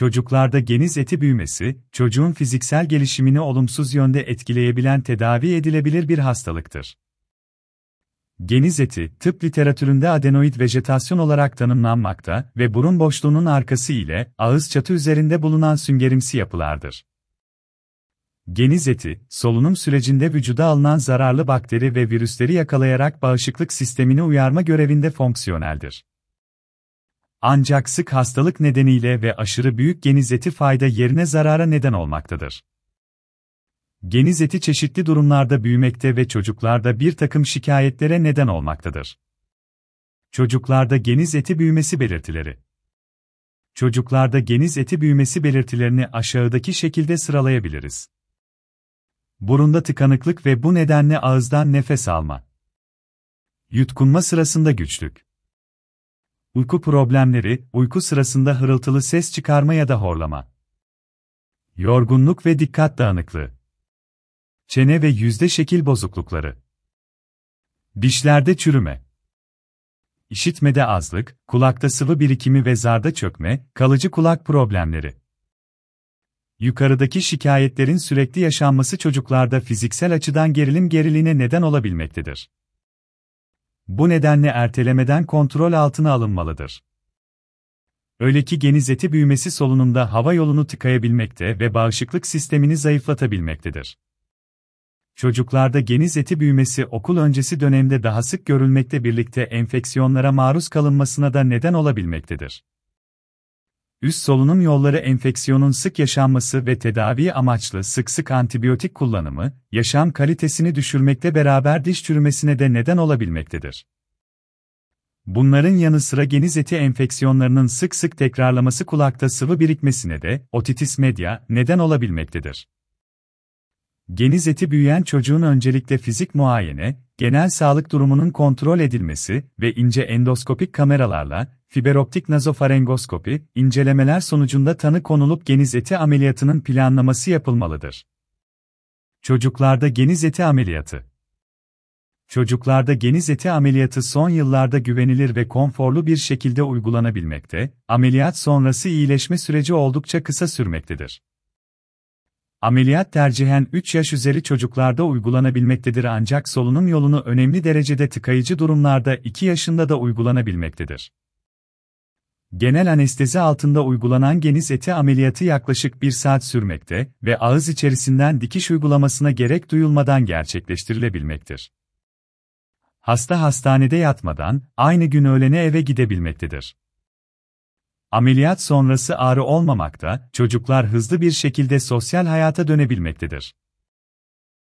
Çocuklarda geniz eti büyümesi, çocuğun fiziksel gelişimini olumsuz yönde etkileyebilen tedavi edilebilir bir hastalıktır. Geniz eti, tıp literatüründe adenoid vejetasyon olarak tanımlanmakta ve burun boşluğunun arkası ile ağız çatı üzerinde bulunan süngerimsi yapılardır. Geniz eti, solunum sürecinde vücuda alınan zararlı bakteri ve virüsleri yakalayarak bağışıklık sistemini uyarma görevinde fonksiyoneldir. Ancak sık hastalık nedeniyle ve aşırı büyük geniz eti fayda yerine zarara neden olmaktadır. Geniz eti çeşitli durumlarda büyümekte ve çocuklarda bir takım şikayetlere neden olmaktadır. Çocuklarda geniz eti büyümesi belirtileri Çocuklarda geniz eti büyümesi belirtilerini aşağıdaki şekilde sıralayabiliriz. Burunda tıkanıklık ve bu nedenle ağızdan nefes alma. Yutkunma sırasında güçlük. Uyku problemleri, uyku sırasında hırıltılı ses çıkarma ya da horlama. Yorgunluk ve dikkat dağınıklığı. Çene ve yüzde şekil bozuklukları. Dişlerde çürüme. İşitmede azlık, kulakta sıvı birikimi ve zarda çökme, kalıcı kulak problemleri. Yukarıdaki şikayetlerin sürekli yaşanması çocuklarda fiziksel açıdan gerilim geriliğine neden olabilmektedir. Bu nedenle ertelemeden kontrol altına alınmalıdır. Öyle ki geniz eti büyümesi solunumda hava yolunu tıkayabilmekte ve bağışıklık sistemini zayıflatabilmektedir. Çocuklarda geniz eti büyümesi okul öncesi dönemde daha sık görülmekte birlikte enfeksiyonlara maruz kalınmasına da neden olabilmektedir. Üst solunum yolları enfeksiyonun sık yaşanması ve tedavi amaçlı sık sık antibiyotik kullanımı, yaşam kalitesini düşürmekle beraber diş çürümesine de neden olabilmektedir. Bunların yanı sıra geniz eti enfeksiyonlarının sık sık tekrarlaması kulakta sıvı birikmesine de, otitis media, neden olabilmektedir. Geniz eti büyüyen çocuğun öncelikle fizik muayene, genel sağlık durumunun kontrol edilmesi ve ince endoskopik kameralarla, fiberoptik nazofarengoskopi, incelemeler sonucunda tanı konulup geniz eti ameliyatının planlaması yapılmalıdır. Çocuklarda geniz eti ameliyatı Çocuklarda geniz eti ameliyatı son yıllarda güvenilir ve konforlu bir şekilde uygulanabilmekte, ameliyat sonrası iyileşme süreci oldukça kısa sürmektedir. Ameliyat tercihen 3 yaş üzeri çocuklarda uygulanabilmektedir ancak solunum yolunu önemli derecede tıkayıcı durumlarda 2 yaşında da uygulanabilmektedir. Genel anestezi altında uygulanan geniz eti ameliyatı yaklaşık 1 saat sürmekte ve ağız içerisinden dikiş uygulamasına gerek duyulmadan gerçekleştirilebilmektir. Hasta hastanede yatmadan aynı gün öğlene eve gidebilmektedir. Ameliyat sonrası ağrı olmamakta, çocuklar hızlı bir şekilde sosyal hayata dönebilmektedir.